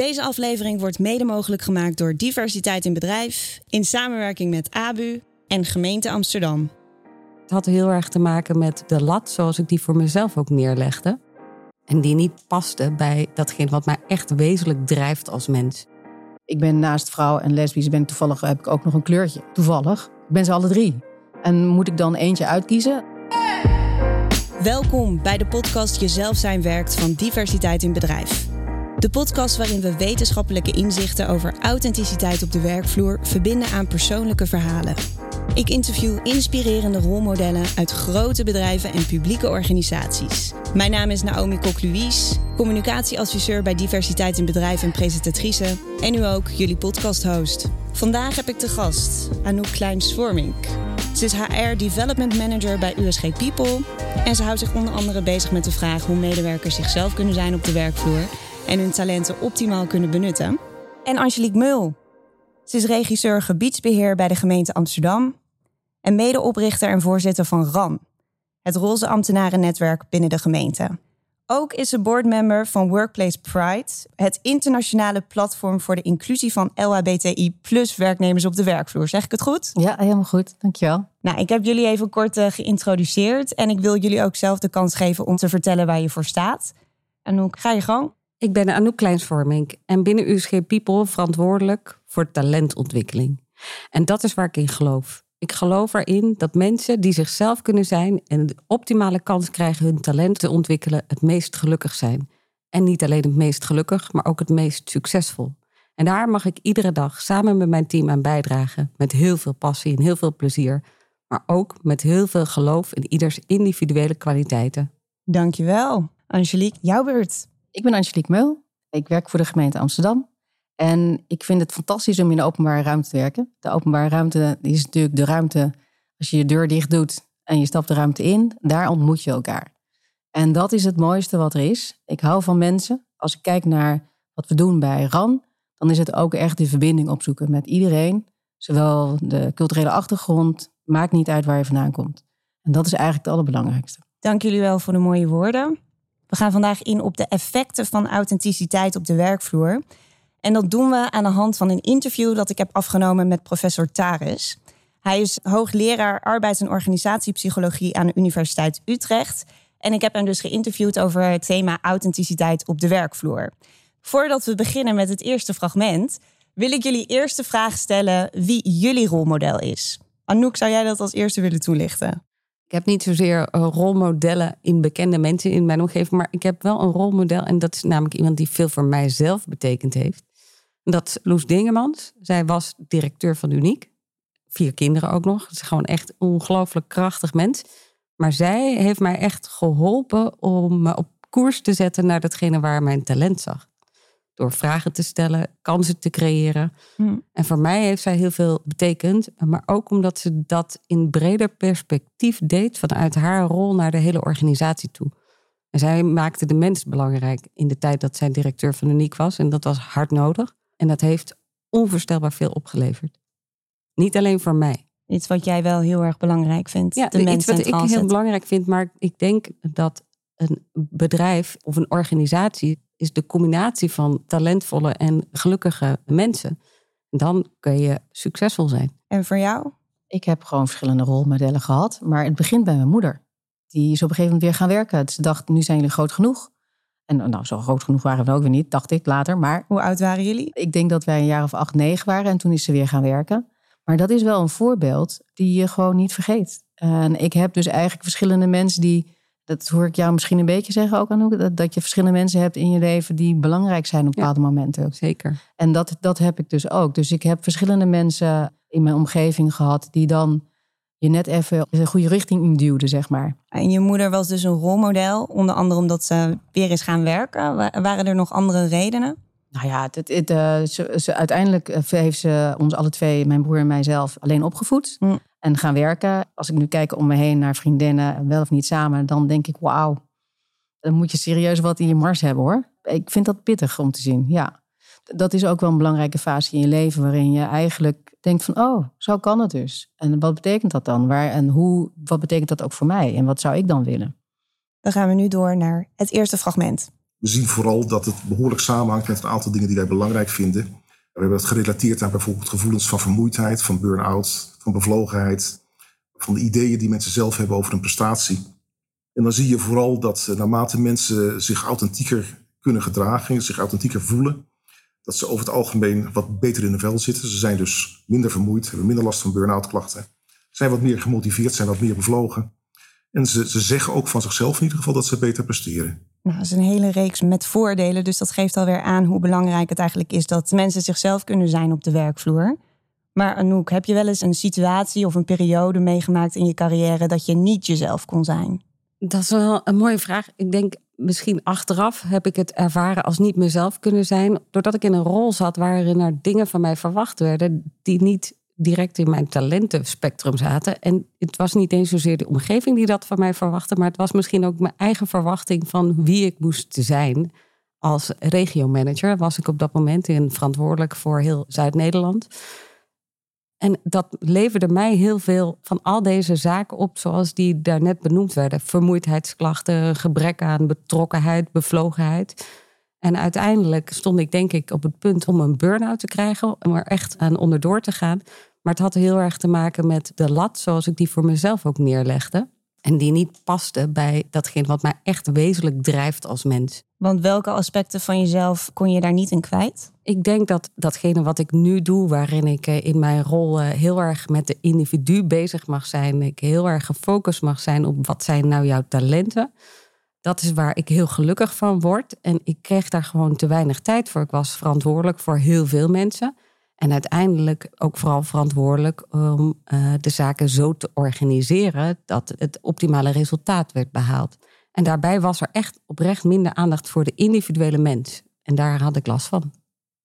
Deze aflevering wordt mede mogelijk gemaakt door Diversiteit in Bedrijf in samenwerking met ABU en Gemeente Amsterdam. Het had heel erg te maken met de lat zoals ik die voor mezelf ook neerlegde. En die niet paste bij datgene wat mij echt wezenlijk drijft als mens. Ik ben naast vrouw en lesbisch ben ik toevallig heb ik ook nog een kleurtje. Toevallig. Ik ben ze alle drie. En moet ik dan eentje uitkiezen? Welkom bij de podcast Jezelf zijn werkt van Diversiteit in Bedrijf. De podcast waarin we wetenschappelijke inzichten over authenticiteit op de werkvloer verbinden aan persoonlijke verhalen. Ik interview inspirerende rolmodellen uit grote bedrijven en publieke organisaties. Mijn naam is Naomi Kok-Louise, communicatieadviseur bij Diversiteit in Bedrijf en presentatrice. En nu ook jullie podcasthost. Vandaag heb ik te gast Anouk Klein-Swarmink. Ze is HR Development Manager bij USG People. En ze houdt zich onder andere bezig met de vraag hoe medewerkers zichzelf kunnen zijn op de werkvloer en hun talenten optimaal kunnen benutten. En Angelique Meul. Ze is regisseur gebiedsbeheer bij de gemeente Amsterdam en medeoprichter en voorzitter van RAN, het roze ambtenarennetwerk binnen de gemeente. Ook is ze boardmember van Workplace Pride, het internationale platform voor de inclusie van LHBTI plus werknemers op de werkvloer. Zeg ik het goed? Ja, helemaal goed. Dankjewel. Nou, ik heb jullie even kort uh, geïntroduceerd en ik wil jullie ook zelf de kans geven om te vertellen waar je voor staat. En hoe ga je gang? Ik ben Anouk Kleinsvorming en binnen USG People verantwoordelijk voor talentontwikkeling. En dat is waar ik in geloof. Ik geloof erin dat mensen die zichzelf kunnen zijn en de optimale kans krijgen hun talent te ontwikkelen, het meest gelukkig zijn. En niet alleen het meest gelukkig, maar ook het meest succesvol. En daar mag ik iedere dag samen met mijn team aan bijdragen. Met heel veel passie en heel veel plezier. Maar ook met heel veel geloof in ieders individuele kwaliteiten. Dankjewel. Angelique, jouw beurt. Ik ben Angelique Meul. Ik werk voor de gemeente Amsterdam. En ik vind het fantastisch om in de openbare ruimte te werken. De openbare ruimte is natuurlijk de ruimte als je je deur dicht doet en je stapt de ruimte in. Daar ontmoet je elkaar. En dat is het mooiste wat er is. Ik hou van mensen. Als ik kijk naar wat we doen bij RAN, dan is het ook echt de verbinding opzoeken met iedereen. Zowel de culturele achtergrond, maakt niet uit waar je vandaan komt. En dat is eigenlijk het allerbelangrijkste. Dank jullie wel voor de mooie woorden. We gaan vandaag in op de effecten van authenticiteit op de werkvloer. En dat doen we aan de hand van een interview dat ik heb afgenomen met professor Taris. Hij is hoogleraar arbeids- en organisatiepsychologie aan de Universiteit Utrecht. En ik heb hem dus geïnterviewd over het thema authenticiteit op de werkvloer. Voordat we beginnen met het eerste fragment, wil ik jullie eerst de vraag stellen wie jullie rolmodel is. Anouk, zou jij dat als eerste willen toelichten? Ik heb niet zozeer eh, rolmodellen in bekende mensen in mijn omgeving, maar ik heb wel een rolmodel. En dat is namelijk iemand die veel voor mijzelf betekend heeft. Dat is Loes Dingemans. Zij was directeur van Uniek. Vier kinderen ook nog. Het is gewoon echt een ongelooflijk krachtig mens. Maar zij heeft mij echt geholpen om me op koers te zetten naar datgene waar mijn talent zag. Door vragen te stellen, kansen te creëren. Hmm. En voor mij heeft zij heel veel betekend. Maar ook omdat ze dat in breder perspectief deed vanuit haar rol naar de hele organisatie toe. En zij maakte de mens belangrijk in de tijd dat zij directeur van Uniek was. En dat was hard nodig. En dat heeft onvoorstelbaar veel opgeleverd. Niet alleen voor mij. Iets wat jij wel heel erg belangrijk vindt. Ja, de iets wat ik heel belangrijk vind. Maar ik denk dat een bedrijf of een organisatie is de combinatie van talentvolle en gelukkige mensen. Dan kun je succesvol zijn. En voor jou? Ik heb gewoon verschillende rolmodellen gehad. Maar het begint bij mijn moeder. Die is op een gegeven moment weer gaan werken. Ze dacht, nu zijn jullie groot genoeg. En nou, zo groot genoeg waren we ook weer niet, dacht ik later. Maar hoe oud waren jullie? Ik denk dat wij een jaar of acht, negen waren. En toen is ze weer gaan werken. Maar dat is wel een voorbeeld die je gewoon niet vergeet. En ik heb dus eigenlijk verschillende mensen die. Dat hoor ik jou misschien een beetje zeggen ook aan dat, dat je verschillende mensen hebt in je leven die belangrijk zijn op bepaalde momenten. Zeker. En dat, dat heb ik dus ook. Dus ik heb verschillende mensen in mijn omgeving gehad die dan je net even de goede richting induwde, zeg maar. En je moeder was dus een rolmodel, onder andere omdat ze weer is gaan werken. Waren er nog andere redenen? Nou ja, het, het, uh, ze, uiteindelijk eh, heeft ze ons alle twee, mijn broer en mijzelf, alleen opgevoed. Hm. En gaan werken. Als ik nu kijk om me heen naar vriendinnen, wel of niet samen, dan denk ik, wauw, dan moet je serieus wat in je mars hebben hoor. Ik vind dat pittig om te zien, ja. Dat is ook wel een belangrijke fase in je leven waarin je eigenlijk denk van, oh, zo kan het dus. En wat betekent dat dan? Waar, en hoe, wat betekent dat ook voor mij? En wat zou ik dan willen? Dan gaan we nu door naar het eerste fragment. We zien vooral dat het behoorlijk samenhangt met een aantal dingen die wij belangrijk vinden. We hebben het gerelateerd aan bijvoorbeeld gevoelens van vermoeidheid, van burn-out, van bevlogenheid, van de ideeën die mensen zelf hebben over een prestatie. En dan zie je vooral dat eh, naarmate mensen zich authentieker kunnen gedragen, zich authentieker voelen, dat ze over het algemeen wat beter in de vel zitten. Ze zijn dus minder vermoeid, hebben minder last van burn-out klachten, zijn wat meer gemotiveerd, zijn wat meer bevlogen. En ze, ze zeggen ook van zichzelf in ieder geval dat ze beter presteren. Nou, dat is een hele reeks met voordelen. Dus dat geeft alweer aan hoe belangrijk het eigenlijk is dat mensen zichzelf kunnen zijn op de werkvloer. Maar Anouk, heb je wel eens een situatie of een periode meegemaakt in je carrière dat je niet jezelf kon zijn? Dat is wel een mooie vraag. Ik denk misschien achteraf heb ik het ervaren als niet mezelf kunnen zijn. Doordat ik in een rol zat waarin er dingen van mij verwacht werden die niet direct in mijn talentenspectrum zaten. En het was niet eens zozeer de omgeving die dat van mij verwachtte, maar het was misschien ook mijn eigen verwachting van wie ik moest zijn. Als regiomanager was ik op dat moment in verantwoordelijk voor heel Zuid-Nederland. En dat leverde mij heel veel van al deze zaken op, zoals die daarnet benoemd werden: vermoeidheidsklachten, gebrek aan betrokkenheid, bevlogenheid. En uiteindelijk stond ik denk ik op het punt om een burn-out te krijgen, om er echt aan onderdoor te gaan. Maar het had heel erg te maken met de lat zoals ik die voor mezelf ook neerlegde. En die niet paste bij datgene wat mij echt wezenlijk drijft als mens. Want welke aspecten van jezelf kon je daar niet in kwijt? Ik denk dat datgene wat ik nu doe, waarin ik eh, in mijn rol eh, heel erg met de individu bezig mag zijn, ik heel erg gefocust mag zijn op wat zijn nou jouw talenten. Dat is waar ik heel gelukkig van word. En ik kreeg daar gewoon te weinig tijd voor. Ik was verantwoordelijk voor heel veel mensen. En uiteindelijk ook vooral verantwoordelijk om uh, de zaken zo te organiseren dat het optimale resultaat werd behaald. En daarbij was er echt oprecht minder aandacht voor de individuele mens. En daar had ik last van.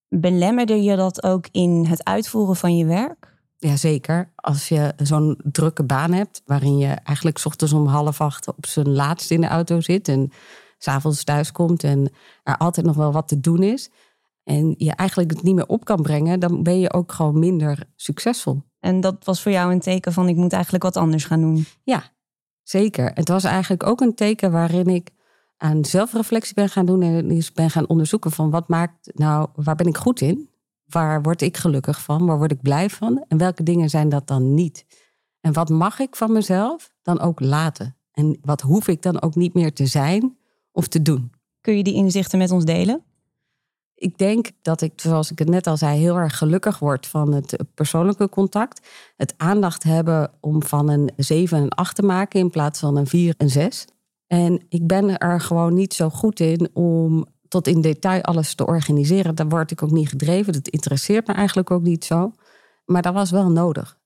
Belemmerde je dat ook in het uitvoeren van je werk? Jazeker. Als je zo'n drukke baan hebt, waarin je eigenlijk ochtends om half acht op zijn laatst in de auto zit en s'avonds thuis komt en er altijd nog wel wat te doen is. En je eigenlijk het niet meer op kan brengen, dan ben je ook gewoon minder succesvol. En dat was voor jou een teken van ik moet eigenlijk wat anders gaan doen. Ja, zeker. Het was eigenlijk ook een teken waarin ik aan zelfreflectie ben gaan doen en dus ben gaan onderzoeken van wat maakt nou, waar ben ik goed in? Waar word ik gelukkig van? Waar word ik blij van? En welke dingen zijn dat dan niet? En wat mag ik van mezelf dan ook laten? En wat hoef ik dan ook niet meer te zijn of te doen? Kun je die inzichten met ons delen? Ik denk dat ik, zoals ik het net al zei, heel erg gelukkig word van het persoonlijke contact. Het aandacht hebben om van een 7 en 8 te maken in plaats van een 4 en 6. En ik ben er gewoon niet zo goed in om tot in detail alles te organiseren. Daar word ik ook niet gedreven. Dat interesseert me eigenlijk ook niet zo. Maar dat was wel nodig.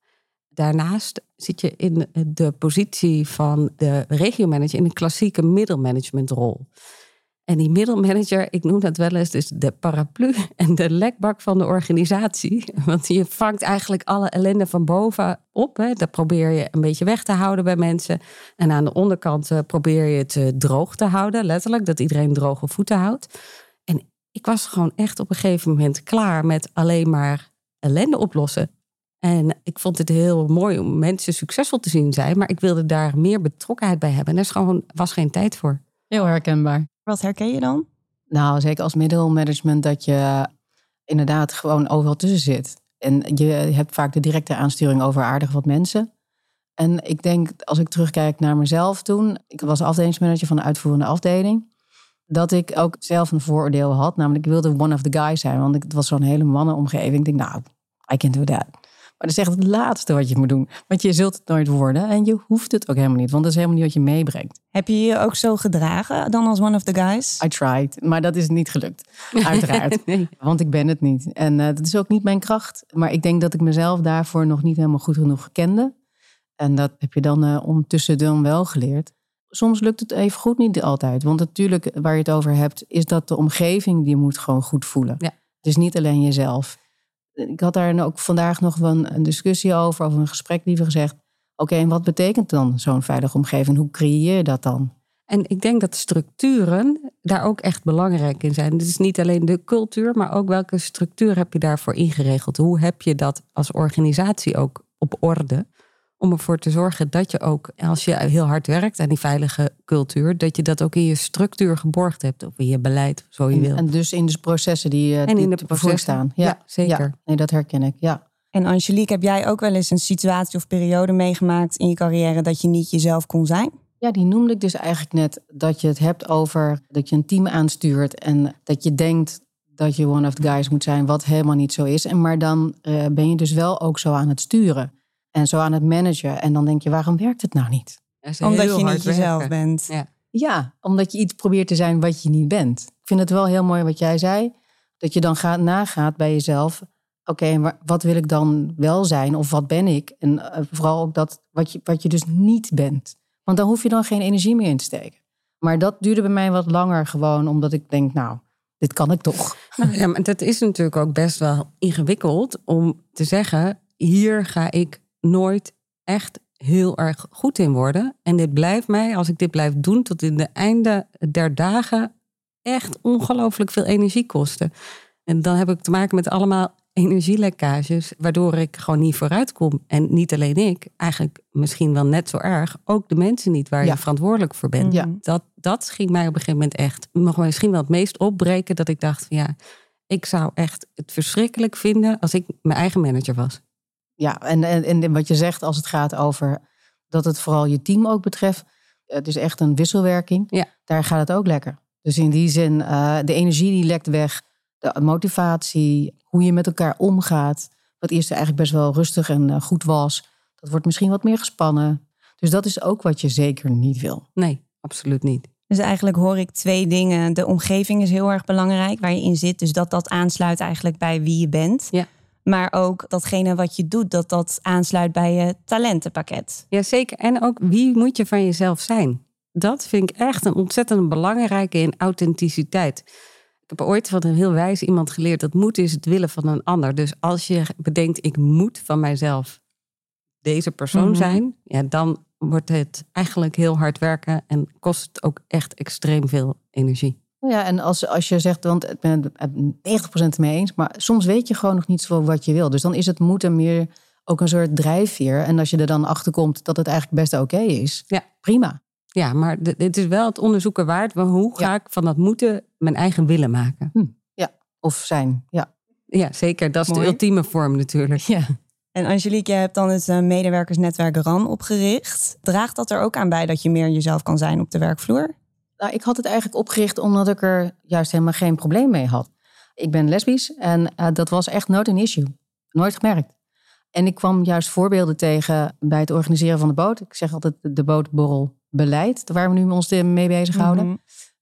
Daarnaast zit je in de positie van de regiomanager in een klassieke middelmanagementrol. En die middelmanager, ik noem dat wel eens dus de paraplu en de lekbak van de organisatie. Want je vangt eigenlijk alle ellende van boven op. Hè. Dat probeer je een beetje weg te houden bij mensen. En aan de onderkant eh, probeer je het eh, droog te houden, letterlijk. Dat iedereen droge voeten houdt. En ik was gewoon echt op een gegeven moment klaar met alleen maar ellende oplossen. En ik vond het heel mooi om mensen succesvol te zien zijn. Maar ik wilde daar meer betrokkenheid bij hebben. En er is gewoon, was geen tijd voor. Heel herkenbaar. Wat herken je dan? Nou, zeker als middelmanagement dat je inderdaad gewoon overal tussen zit. En je hebt vaak de directe aansturing over aardig wat mensen. En ik denk, als ik terugkijk naar mezelf toen, ik was afdelingsmanager van de uitvoerende afdeling, dat ik ook zelf een vooroordeel had. Namelijk, ik wilde one of the guys zijn, want het was zo'n hele mannenomgeving. Ik denk, nou, I can do that. Maar dat is echt het laatste wat je moet doen. Want je zult het nooit worden en je hoeft het ook helemaal niet. Want dat is helemaal niet wat je meebrengt. Heb je je ook zo gedragen dan als one of the guys? I tried, maar dat is niet gelukt. Uiteraard. nee. Want ik ben het niet. En uh, dat is ook niet mijn kracht. Maar ik denk dat ik mezelf daarvoor nog niet helemaal goed genoeg kende. En dat heb je dan uh, ondertussen dan wel geleerd. Soms lukt het even goed niet altijd. Want natuurlijk, waar je het over hebt, is dat de omgeving die moet gewoon goed voelen. Ja. Het is niet alleen jezelf ik had daar ook vandaag nog wel een discussie over, of een gesprek liever gezegd. Oké, en wat betekent dan zo'n veilige omgeving? Hoe creëer je dat dan? En ik denk dat structuren daar ook echt belangrijk in zijn. Is niet alleen de cultuur, maar ook welke structuur heb je daarvoor ingeregeld? Hoe heb je dat als organisatie ook op orde? Om ervoor te zorgen dat je ook, als je heel hard werkt aan die veilige cultuur, dat je dat ook in je structuur geborgd hebt. Of in je beleid, zo je En, wil. en dus in de processen die, eh, En die in de te processen. staan. Ja, Ja, zeker. Ja, nee, dat herken ik. Ja. En Angelique, heb jij ook wel eens een situatie of periode meegemaakt in je carrière dat je niet jezelf kon zijn? Ja, die noemde ik dus eigenlijk net. Dat je het hebt over dat je een team aanstuurt. En dat je denkt dat je one of the guys moet zijn, wat helemaal niet zo is. En maar dan eh, ben je dus wel ook zo aan het sturen. En zo aan het managen. En dan denk je, waarom werkt het nou niet? Omdat je niet jezelf werken. bent. Ja. Ja, omdat je iets probeert te zijn wat je niet bent. Ik vind het wel heel mooi wat jij zei. Dat je dan gaat, nagaat bij jezelf. Oké, en wa- wat wil ik dan wel zijn? Of wat ben ik? En eh, vooral ook dat wat je, wat je dus niet bent. Want dan hoef je dan geen energie meer in te steken. Maar dat duurde bij mij wat langer gewoon. Omdat ik denk, nou, dit kan ik toch. Nou ja, maar dat is natuurlijk ook best wel ingewikkeld om te zeggen: hier ga ik nooit echt heel erg goed in worden. En dit blijft mij, als ik dit blijf doen, tot in de einde der dagen echt ongelooflijk veel energie kosten. En dan heb ik te maken met allemaal energielekkages, waardoor ik gewoon niet vooruit kom. En niet alleen ik, eigenlijk misschien wel net zo erg, ook de mensen niet waar Ja. je verantwoordelijk voor bent. Ja. Dat, dat ging mij op een gegeven moment echt nog misschien wel het meest opbreken. Dat ik dacht, van, ja, ik zou echt het verschrikkelijk vinden als ik mijn eigen manager was. Ja, en, en, en wat je zegt als het gaat over dat het vooral je team ook betreft. Het is echt een wisselwerking. Ja. Daar gaat het ook lekker. Dus in die zin, eh, de energie die lekt weg. De motivatie, hoe je met elkaar omgaat. Wat eerst eigenlijk best wel rustig en eh, goed was. Dat wordt misschien wat meer gespannen. Dus dat is ook wat je zeker niet wil. Nee, absoluut niet. Dus eigenlijk hoor ik twee dingen. De omgeving is heel erg belangrijk waar je in zit. Dus dat dat aansluit eigenlijk bij wie je bent. Ja. Maar ook datgene wat je doet, dat dat aansluit bij je talentenpakket. Ja, zeker. En ook wie moet je van jezelf zijn? Dat vind ik echt een ontzettend belangrijke in authenticiteit. Ik heb ooit van een heel wijs iemand geleerd dat moed is het willen van een ander. Dus als je bedenkt, ik moet van mijzelf deze persoon Mhm. zijn, ja, dan wordt het eigenlijk heel hard werken en kost het ook echt extreem veel energie. Nou ja, en als, als je zegt, want ik ben het 90% mee eens, maar soms weet je gewoon nog niet zo wat je wil. Dus dan is het moeten meer ook een soort drijfveer. En als je er dan achter komt dat het eigenlijk best oké is, Ja. prima. Ja, maar dit is wel het onderzoeken waard. Maar hoe ga Ja. ik van dat moeten mijn eigen willen maken? Of zijn, ja. Ja, zeker. Dat is Mooi. de ultieme vorm natuurlijk. ja. En Angelique, jij hebt dan het eh, medewerkersnetwerk RAN opgericht. Draagt dat er ook aan bij dat je meer jezelf kan zijn op de werkvloer? Nou, ik had het eigenlijk opgericht omdat ik er juist helemaal geen probleem mee had. Ik ben lesbisch en eh, dat was echt nooit een issue. Nooit gemerkt. En ik kwam juist voorbeelden tegen bij het organiseren van de boot. Ik zeg altijd de bootborrel beleid, waar we nu ons mee bezighouden. Mhm.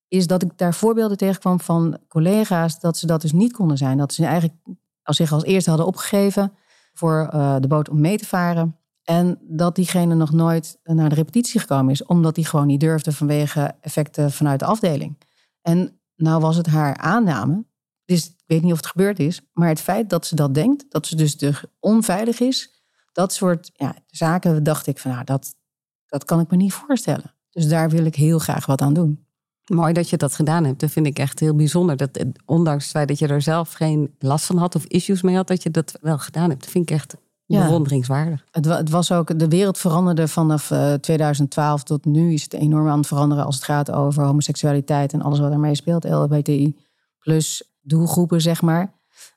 is dat ik daar voorbeelden tegenkwam van collega's dat ze dat dus niet konden zijn. Dat ze eigenlijk als zich als eerste hadden opgegeven voor eh, de boot om mee te varen. En dat diegene nog nooit naar de repetitie gekomen is, omdat die gewoon niet durfde vanwege effecten vanuit de afdeling. En nou was het haar aanname, dus ik weet niet of het gebeurd is, maar het feit dat ze dat denkt, dat ze dus de onveilig is, dat soort ja, zaken dacht ik van nou, dat, dat kan ik me niet voorstellen. Dus daar wil ik heel graag wat aan doen. Mooi dat je dat gedaan hebt. Dat vind ik echt heel bijzonder. Dat, eh, ondanks het feit dat je er zelf geen last van had of issues mee had, dat je dat wel gedaan hebt. Dat vind ik echt Ja. bewonderingswaardig. Het, het was ook, de wereld veranderde vanaf eh, 2012 tot nu is het enorm aan het veranderen als het gaat over homoseksualiteit en alles wat ermee speelt, LHBTI plus doelgroepen, zeg maar.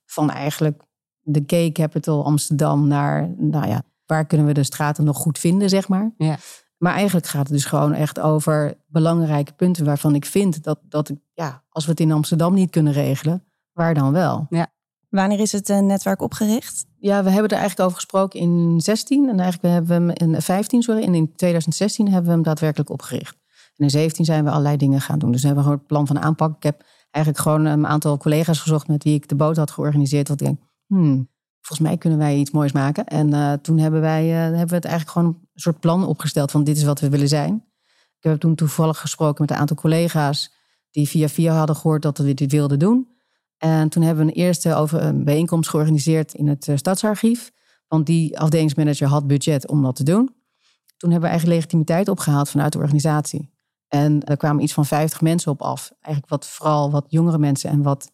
Van eigenlijk de gay capital Amsterdam naar, nou ja, waar kunnen we de straten nog goed vinden, zeg maar. Ja. Maar eigenlijk gaat het dus gewoon echt over belangrijke punten waarvan ik vind dat, dat ik, ja, als we het in Amsterdam niet kunnen regelen, waar dan wel? Wanneer is het eh, netwerk opgericht? Ja, we hebben er eigenlijk over gesproken in 16 en eigenlijk hebben we hem in 15, sorry, en in 2016 hebben we hem daadwerkelijk opgericht. En in 17 zijn we allerlei dingen gaan doen. Dus we hebben gewoon het plan van aanpak. Ik heb eigenlijk gewoon een aantal collega's gezocht met wie ik de boot had georganiseerd. Want ik denk, hmm, volgens mij kunnen wij iets moois maken. En eh, toen hebben wij eh, hebben we het eigenlijk gewoon een soort plan opgesteld van dit is wat we willen zijn. Ik heb toen toevallig gesproken met een aantal collega's die via via hadden gehoord dat we dit wilden doen. En toen hebben we een eerste over een bijeenkomst georganiseerd in het eh, stadsarchief. Want die afdelingsmanager had budget om dat te doen. Toen hebben we eigen legitimiteit opgehaald vanuit de organisatie. En er kwamen iets van 50 mensen op af. Eigenlijk wat, vooral wat jongere mensen en wat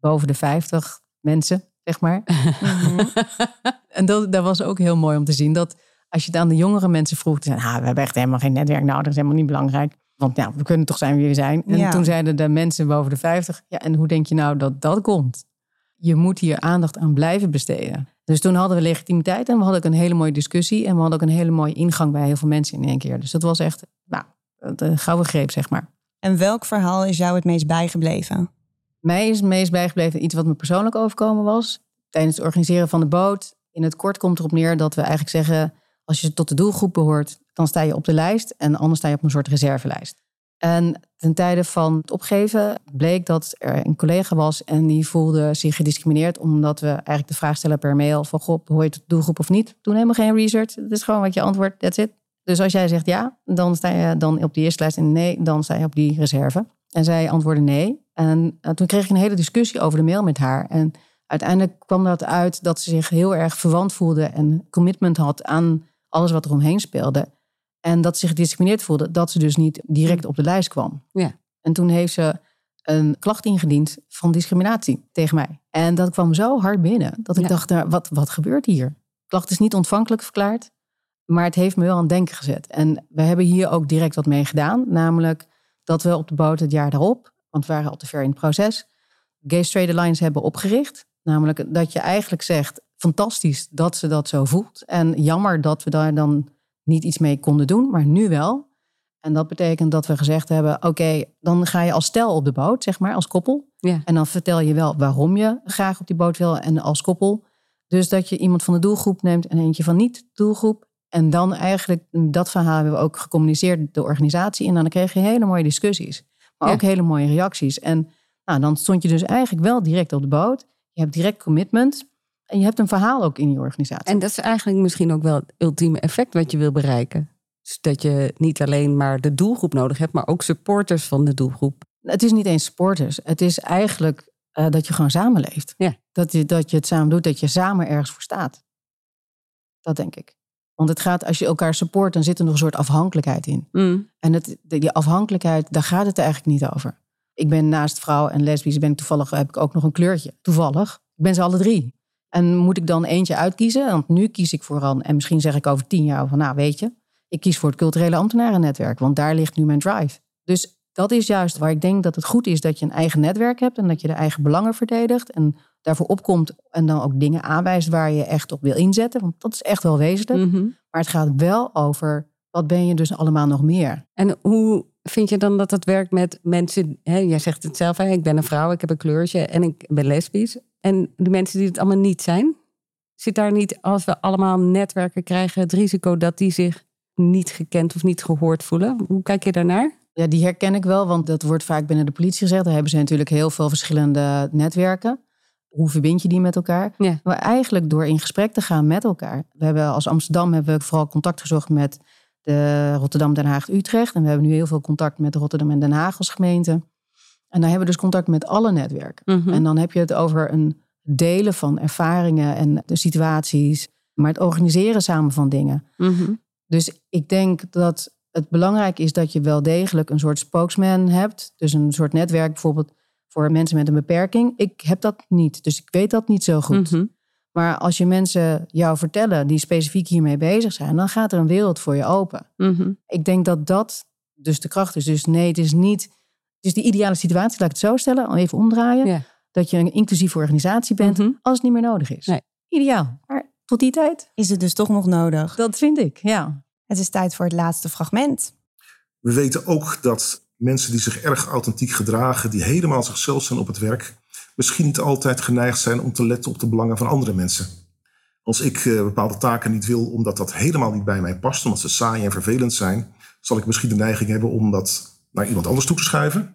boven de 50 mensen, zeg maar. En dat, dat was ook heel mooi om te zien. Dat Als je het aan de jongere mensen vroeg, zeiden ah, we hebben echt helemaal geen netwerk nodig, dat is helemaal niet belangrijk. Want ja, we kunnen toch zijn wie we zijn. En Ja. toen zeiden de mensen boven de 50, ja, en hoe denk je nou dat dat komt? Je moet hier aandacht aan blijven besteden. Dus toen hadden we legitimiteit en we hadden ook een hele mooie discussie. En we hadden ook een hele mooie ingang bij heel veel mensen in één keer. Dus dat was echt, nou, de gouden greep, zeg maar. En welk verhaal is jou het meest bijgebleven? Mij is het meest bijgebleven iets wat me persoonlijk overkomen was. Tijdens het organiseren van de boot. In het kort komt erop neer dat we eigenlijk zeggen... als je tot de doelgroep behoort, dan sta je op de lijst... en anders sta je op een soort reservelijst. En ten tijde van het opgeven bleek dat er een collega was... en die voelde zich gediscrimineerd... omdat we eigenlijk de vraag stellen per mail... van goh, behoor je de doelgroep of niet? Doen helemaal geen research. Het is gewoon wat je antwoordt, that's it. Dus als jij zegt ja, dan sta je dan op die eerste lijst... en nee, dan sta je op die reserve. En zij antwoordde nee. En eh, toen kreeg ik een hele discussie over de mail met haar. En uiteindelijk kwam dat uit dat ze zich heel erg verwant voelde en commitment had aan alles wat er omheen speelde. En dat ze zich gediscrimineerd voelde, dat ze dus niet direct op de lijst kwam. Ja. En toen heeft ze een klacht ingediend van discriminatie tegen mij. En dat kwam zo hard binnen dat ik Ja. dacht, nou, wat, wat gebeurt hier? De klacht is niet ontvankelijk verklaard, maar het heeft me wel aan het denken gezet. En we hebben hier ook direct wat mee gedaan, namelijk dat we op de boot het jaar daarop, want we waren al te ver in het proces, Gay Straight Alliance hebben opgericht. Namelijk dat je eigenlijk zegt, fantastisch dat ze dat zo voelt. En jammer dat we daar dan niet iets mee konden doen, maar nu wel. En dat betekent dat we gezegd hebben, oké, dan ga je als stel op de boot, zeg maar, als koppel. Ja. En dan vertel je wel waarom je graag op die boot wil en als koppel. Dus dat je iemand van de doelgroep neemt en eentje van niet-doelgroep. En dan eigenlijk, dat verhaal hebben we ook gecommuniceerd de organisatie. En dan kreeg je hele mooie discussies. Maar Ja. ook hele mooie reacties. En nou, dan stond je dus eigenlijk wel direct op de boot. Je hebt direct commitment. En je hebt een verhaal ook in je organisatie. En dat is eigenlijk misschien ook wel het ultieme effect wat je wil bereiken. Dus dat je niet alleen maar de doelgroep nodig hebt, maar ook supporters van de doelgroep. Het is niet eens sporters. Het is eigenlijk eh, dat je gewoon samenleeft. Ja. Dat, je, dat je het samen doet, dat je samen ergens voor staat. Dat denk ik. Want het gaat, als je elkaar support, dan zit er nog een soort afhankelijkheid in. En het, die afhankelijkheid, daar gaat het eigenlijk niet over. Ik ben naast vrouw en lesbisch, ben ik toevallig, heb ik ook nog een kleurtje. Toevallig. Ik ben ze alle drie. En moet ik dan eentje uitkiezen? Want nu kies ik vooral, en misschien zeg ik over tien jaar van, nou weet je, ik kies voor het culturele ambtenarennetwerk, want daar ligt nu mijn drive. Dus dat is juist waar ik denk dat het goed is dat je een eigen netwerk hebt en dat je de eigen belangen verdedigt en daarvoor opkomt en dan ook dingen aanwijst waar je echt op wil inzetten, want dat is echt wel wezenlijk. Mhm. Maar het gaat wel over wat ben je dus allemaal nog meer. En hoe vind je dan dat dat werkt met mensen? Hè, jij zegt het zelf, hè, ik ben een vrouw, ik heb een kleurtje en ik ben lesbisch. En de mensen die het allemaal niet zijn, zit daar niet, als we allemaal netwerken krijgen, het risico dat die zich niet gekend of niet gehoord voelen? Hoe kijk je daarnaar? Ja, die herken ik wel, want dat wordt vaak binnen de politie gezegd. Daar hebben ze natuurlijk heel veel verschillende netwerken. Hoe verbind je die met elkaar? Ja. Maar eigenlijk door in gesprek te gaan met elkaar. We hebben als Amsterdam hebben we vooral contact gezocht met de Rotterdam, Den Haag, Utrecht. En we hebben nu heel veel contact met Rotterdam en Den Haag als gemeente. En dan hebben we dus contact met alle netwerken. Mhm. En dan heb je het over een delen van ervaringen en de situaties. Maar het organiseren samen van dingen. Mhm. Dus ik denk dat het belangrijk is dat je wel degelijk een soort spokesman hebt. Dus een soort netwerk bijvoorbeeld voor mensen met een beperking. Ik heb dat niet, dus ik weet dat niet zo goed. Mhm. Maar als je mensen jou vertellen die specifiek hiermee bezig zijn, dan gaat er een wereld voor je open. Ik denk dat dat dus de kracht is. Dus nee, het is niet. Is de ideale situatie, laat ik het zo stellen, al even omdraaien. Ja. Dat je een inclusieve organisatie bent Mhm. als het niet meer nodig is. Nee. Ideaal. Maar tot die tijd, Is het dus toch nog nodig? dat vind ik, ja. Het is tijd voor het laatste fragment. We weten ook dat mensen die zich erg authentiek gedragen, die helemaal zichzelf zijn op het werk, misschien niet altijd geneigd zijn om te letten op de belangen van andere mensen. Als ik eh, bepaalde taken niet wil omdat dat helemaal niet bij mij past, omdat ze saai en vervelend zijn, zal ik misschien de neiging hebben om dat naar iemand anders toe te schuiven.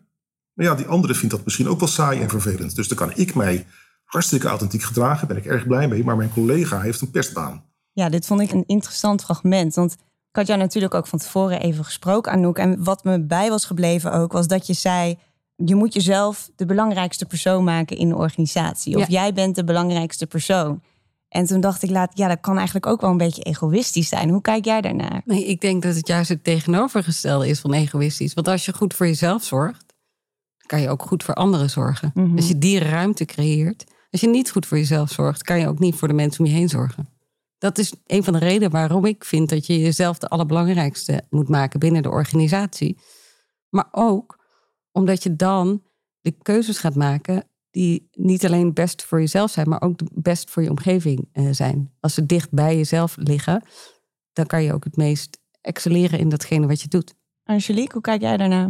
Maar ja, die andere vindt dat misschien ook wel saai en vervelend. Dus dan kan ik mij hartstikke authentiek gedragen, ben ik erg blij mee, maar mijn collega heeft een pestbaan. Ja, dit vond ik een interessant fragment. Want ik had jou natuurlijk ook van tevoren even gesproken, Anouk. En wat me bij was gebleven ook, was dat je zei... je moet jezelf de belangrijkste persoon maken in de organisatie. Of Ja. jij bent de belangrijkste persoon. En toen dacht ik, laat, ja, dat kan eigenlijk ook wel een beetje egoïstisch zijn. Hoe kijk jij daarnaar? Nee, ik denk dat het juist het tegenovergestelde is van egoïstisch. Want als je goed voor jezelf zorgt, dan kan je ook goed voor anderen zorgen. Mhm. Als je die ruimte creëert. Als je niet goed voor jezelf zorgt, kan je ook niet voor de mensen om je heen zorgen. Dat is een van de redenen waarom ik vind dat je jezelf de allerbelangrijkste moet maken binnen de organisatie. Maar ook omdat je dan de keuzes gaat maken die niet alleen best voor jezelf zijn, maar ook best voor je omgeving eh, zijn. Als ze dicht bij jezelf liggen, dan kan je ook het meest excelleren in datgene wat je doet. Angelique, hoe kijk jij daarnaar?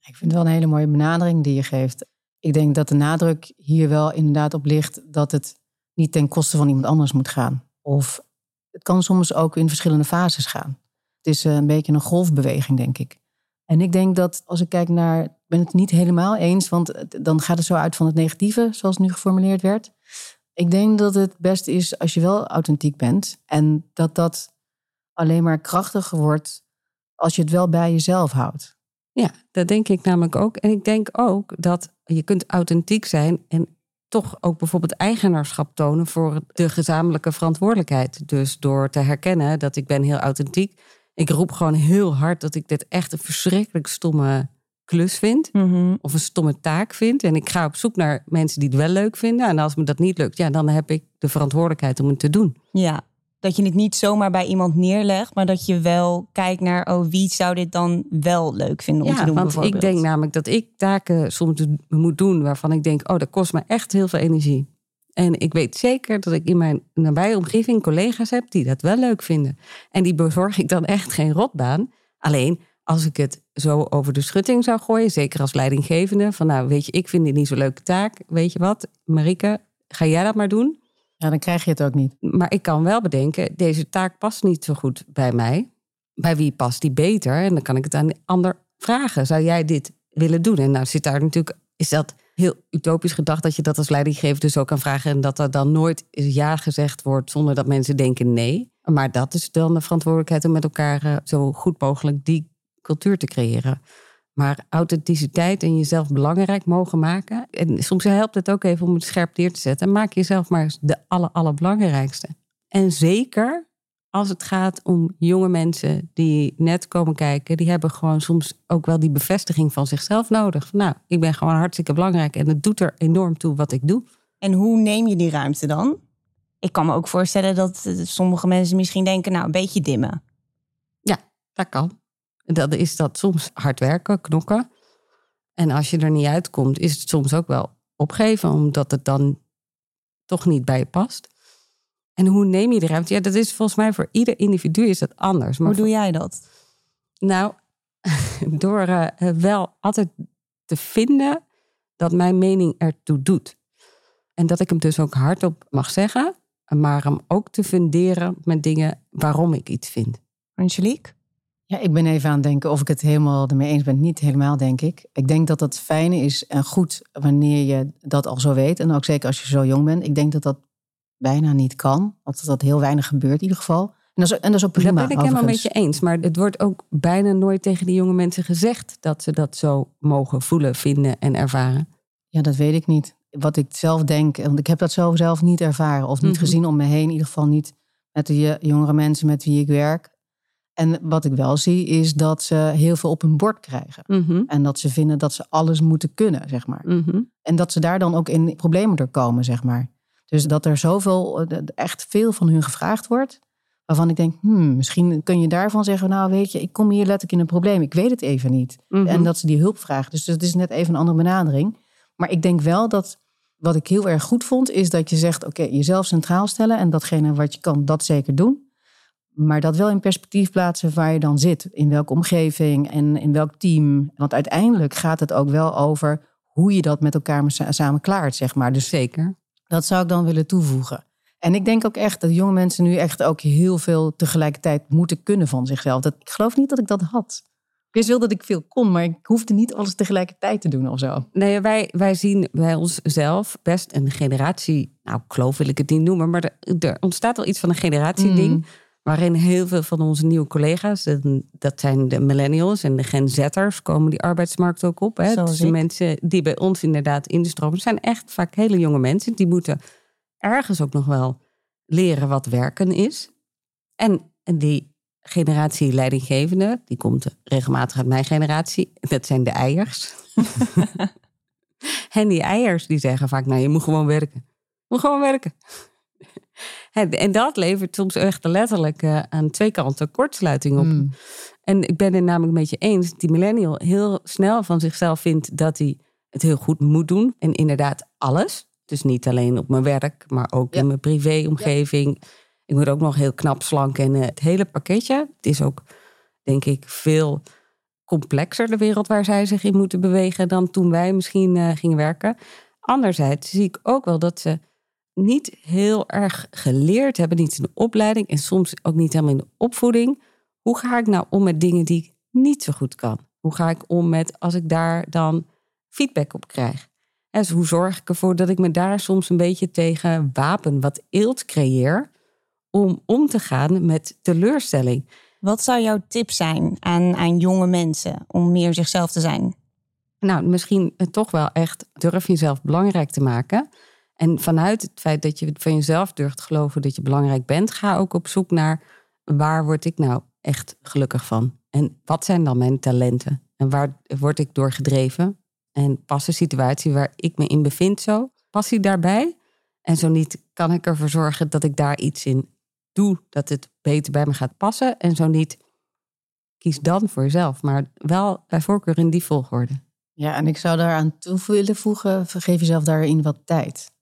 Ik vind het wel een hele mooie benadering die je geeft. Ik denk dat de nadruk hier wel inderdaad op ligt dat het niet ten koste van iemand anders moet gaan. Of het kan soms ook in verschillende fases gaan. Het is eh, een beetje een golfbeweging, denk ik. En ik denk dat als ik kijk naar, ik ben het niet helemaal eens, want dan gaat het zo uit van het negatieve, zoals nu geformuleerd werd. Ik denk dat het best is als je wel authentiek bent en dat dat alleen maar krachtiger wordt als je het wel bij jezelf houdt. Ja, dat denk ik namelijk ook. En ik denk ook dat je kunt authentiek zijn en toch ook bijvoorbeeld eigenaarschap tonen voor de gezamenlijke verantwoordelijkheid. Dus door te herkennen dat ik ben heel authentiek. Ik roep gewoon heel hard dat ik dit echt een verschrikkelijk stomme klus vind. Mhm. Of een stomme taak vind. En ik ga op zoek naar mensen die het wel leuk vinden. En als me dat niet lukt, ja, dan heb ik de verantwoordelijkheid om het te doen. Ja, dat je het niet zomaar bij iemand neerlegt, maar dat je wel kijkt naar, oh, wie zou dit dan wel leuk vinden om ja, te doen want ik denk namelijk dat ik taken soms moet doen waarvan ik denk, oh, dat kost me echt heel veel energie. En ik weet zeker dat ik in mijn nabije omgeving collega's heb die dat wel leuk vinden. En die bezorg ik dan echt geen rotbaan. Alleen als ik het zo over de schutting zou gooien, zeker als leidinggevende, van nou weet je, ik vind dit niet zo'n leuke taak. Weet je wat, Marike, ga jij dat maar doen? Ja, dan krijg je het ook niet. Maar ik kan wel bedenken, deze taak past niet zo goed bij mij. Bij wie past die beter? En dan kan ik het aan de ander vragen. Zou jij dit willen doen? En nou zit daar natuurlijk, is dat heel utopisch gedacht dat je dat als leidinggevende zo kan vragen en dat er dan nooit ja gezegd wordt zonder dat mensen denken nee. Maar dat is dan de verantwoordelijkheid om met elkaar eh, zo goed mogelijk die cultuur te creëren. Maar authenticiteit en jezelf belangrijk mogen maken. En soms helpt het ook even om het scherp neer te zetten. Maak jezelf maar eens de aller, allerbelangrijkste. En zeker als het gaat om jonge mensen die net komen kijken, die hebben gewoon soms ook wel die bevestiging van zichzelf nodig. Nou, ik ben gewoon hartstikke belangrijk en het doet er enorm toe wat ik doe. En hoe neem je die ruimte dan? Ik kan me ook voorstellen dat eh, sommige mensen misschien denken, nou, een beetje dimmen. Ja, dat kan. Dan is dat soms hard werken, knokken. En als je er niet uitkomt, is het soms ook wel opgeven, omdat het dan toch niet bij je past. En hoe neem je de ruimte? Ja, dat is volgens mij voor ieder individu is dat anders. Maar Hoe doe jij dat? Nou, door uh, wel altijd te vinden dat mijn mening ertoe doet. En dat ik hem dus ook hardop mag zeggen, maar hem ook te funderen met dingen waarom ik iets vind. Angelique? Ja, ik ben even aan het denken of ik het helemaal ermee eens ben. Niet helemaal, denk ik. Ik denk dat dat fijn is en goed wanneer je dat al zo weet. En ook zeker als je zo jong bent. Ik denk dat dat bijna niet kan. Dat dat heel weinig gebeurt in ieder geval. En dat is, en dat is ook prima. Dat ben ik helemaal met overigens. je eens. Maar het wordt ook bijna nooit tegen die jonge mensen gezegd dat ze dat zo mogen voelen, vinden en ervaren. Ja, dat weet ik niet. Wat ik zelf denk, want ik heb dat zo zelf niet ervaren of niet Mhm. gezien om me heen. In ieder geval niet met de jongere mensen met wie ik werk. En wat ik wel zie, is dat ze heel veel op hun bord krijgen. Mhm, En dat ze vinden dat ze alles moeten kunnen, zeg maar. mhm. En dat ze daar dan ook in problemen door komen, zeg maar. Dus dat er zoveel, eh, echt veel van hun gevraagd wordt. Waarvan ik denk, hmm, misschien kun je daarvan zeggen, nou weet je, ik kom hier letterlijk in een probleem. Ik weet het even niet. Mhm. En dat ze die hulp vragen. Dus dat is net even een andere benadering. Maar ik denk wel dat, wat ik heel erg goed vond, is dat je zegt, oké, jezelf centraal stellen. En datgene wat je kan, dat zeker doen. Maar dat wel in perspectief plaatsen waar je dan zit. In welke omgeving en in welk team. Want uiteindelijk gaat het ook wel over hoe je dat met elkaar sa- samen klaart, zeg maar. Dus Zeker. Dat zou ik dan willen toevoegen. En ik denk ook echt dat jonge mensen nu echt ook heel veel tegelijkertijd moeten kunnen van zichzelf. Dat, ik geloof niet dat ik dat had. Ik wist wel dat ik veel kon, maar ik hoefde niet alles tegelijkertijd te doen of zo. Nee, wij, wij zien bij onszelf best een generatie, nou kloof wil ik het niet noemen, maar er, er ontstaat wel iets van een generatieding. Mm. Waarin heel veel van onze nieuwe collega's, dat zijn de millennials en de Gen Z'ers, komen die arbeidsmarkt ook op. Hè? Dus de mensen die bij ons inderdaad instromen, zijn echt vaak hele jonge mensen. Die moeten ergens ook nog wel leren wat werken is. En, en die generatie leidinggevende, die komt regelmatig uit mijn generatie. Dat zijn de eiers. en die eiers die zeggen vaak, nou je moet gewoon werken. Je moet gewoon werken. En dat levert soms echt letterlijk uh, aan twee kanten kortsluiting op. Hmm. En ik ben het namelijk met je eens. Die millennial heel snel van zichzelf vindt dat hij het heel goed moet doen. En inderdaad alles. Dus niet alleen op mijn werk, maar ook in mijn privéomgeving. Ik moet ook nog heel knap slank en het hele pakketje. Het is ook, denk ik, veel complexer de wereld waar zij zich in moeten bewegen dan toen wij misschien uh, gingen werken. Anderzijds zie ik ook wel dat ze niet heel erg geleerd hebben, niet in de opleiding en soms ook niet helemaal in de opvoeding. Hoe ga ik nou om met dingen die ik niet zo goed kan? Hoe ga ik om met als ik daar dan feedback op krijg? En dus hoe zorg ik ervoor dat ik me daar soms een beetje tegen wapen, wat eelt creëer, om om te gaan met teleurstelling? Wat zou jouw tip zijn aan, aan jonge mensen om meer zichzelf te zijn? Nou, misschien toch wel echt durf jezelf belangrijk te maken. En vanuit het feit dat je van jezelf durft geloven dat je belangrijk bent, ga ook op zoek naar waar word ik nou echt gelukkig van? En wat zijn dan mijn talenten? En waar word ik door gedreven? En past de situatie waar ik me in bevind zo? Passie daarbij? En zo niet, kan ik ervoor zorgen dat ik daar iets in doe, dat het beter bij me gaat passen? En zo niet, kies dan voor jezelf, maar wel bij voorkeur in die volgorde. Ja, en ik zou daaraan toe willen voegen, geef jezelf daarin wat tijd.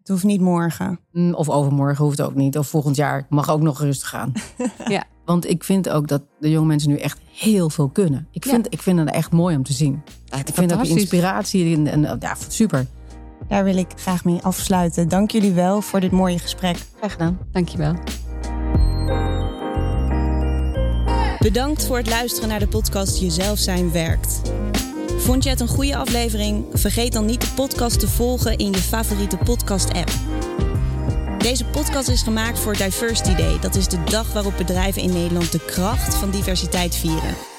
Het hoeft niet morgen. Mm, Of overmorgen hoeft ook niet. Of volgend jaar mag ook nog rustig gaan. Ja. Want ik vind ook dat de jonge mensen nu echt heel veel kunnen. Ik vind, ik vind het echt mooi om te zien. ik vind ook fantastisch. inspiratie en, en ja, super. Daar wil ik graag mee afsluiten. Dank jullie wel voor dit mooie gesprek. Graag gedaan. Dankjewel. Bedankt voor het luisteren naar de podcast Jezelf zijn werkt. Vond je het een goede aflevering? Vergeet dan niet de podcast te volgen in je favoriete podcast-app. Deze podcast is gemaakt voor Diversity Day. Dat is de dag waarop bedrijven in Nederland de kracht van diversiteit vieren.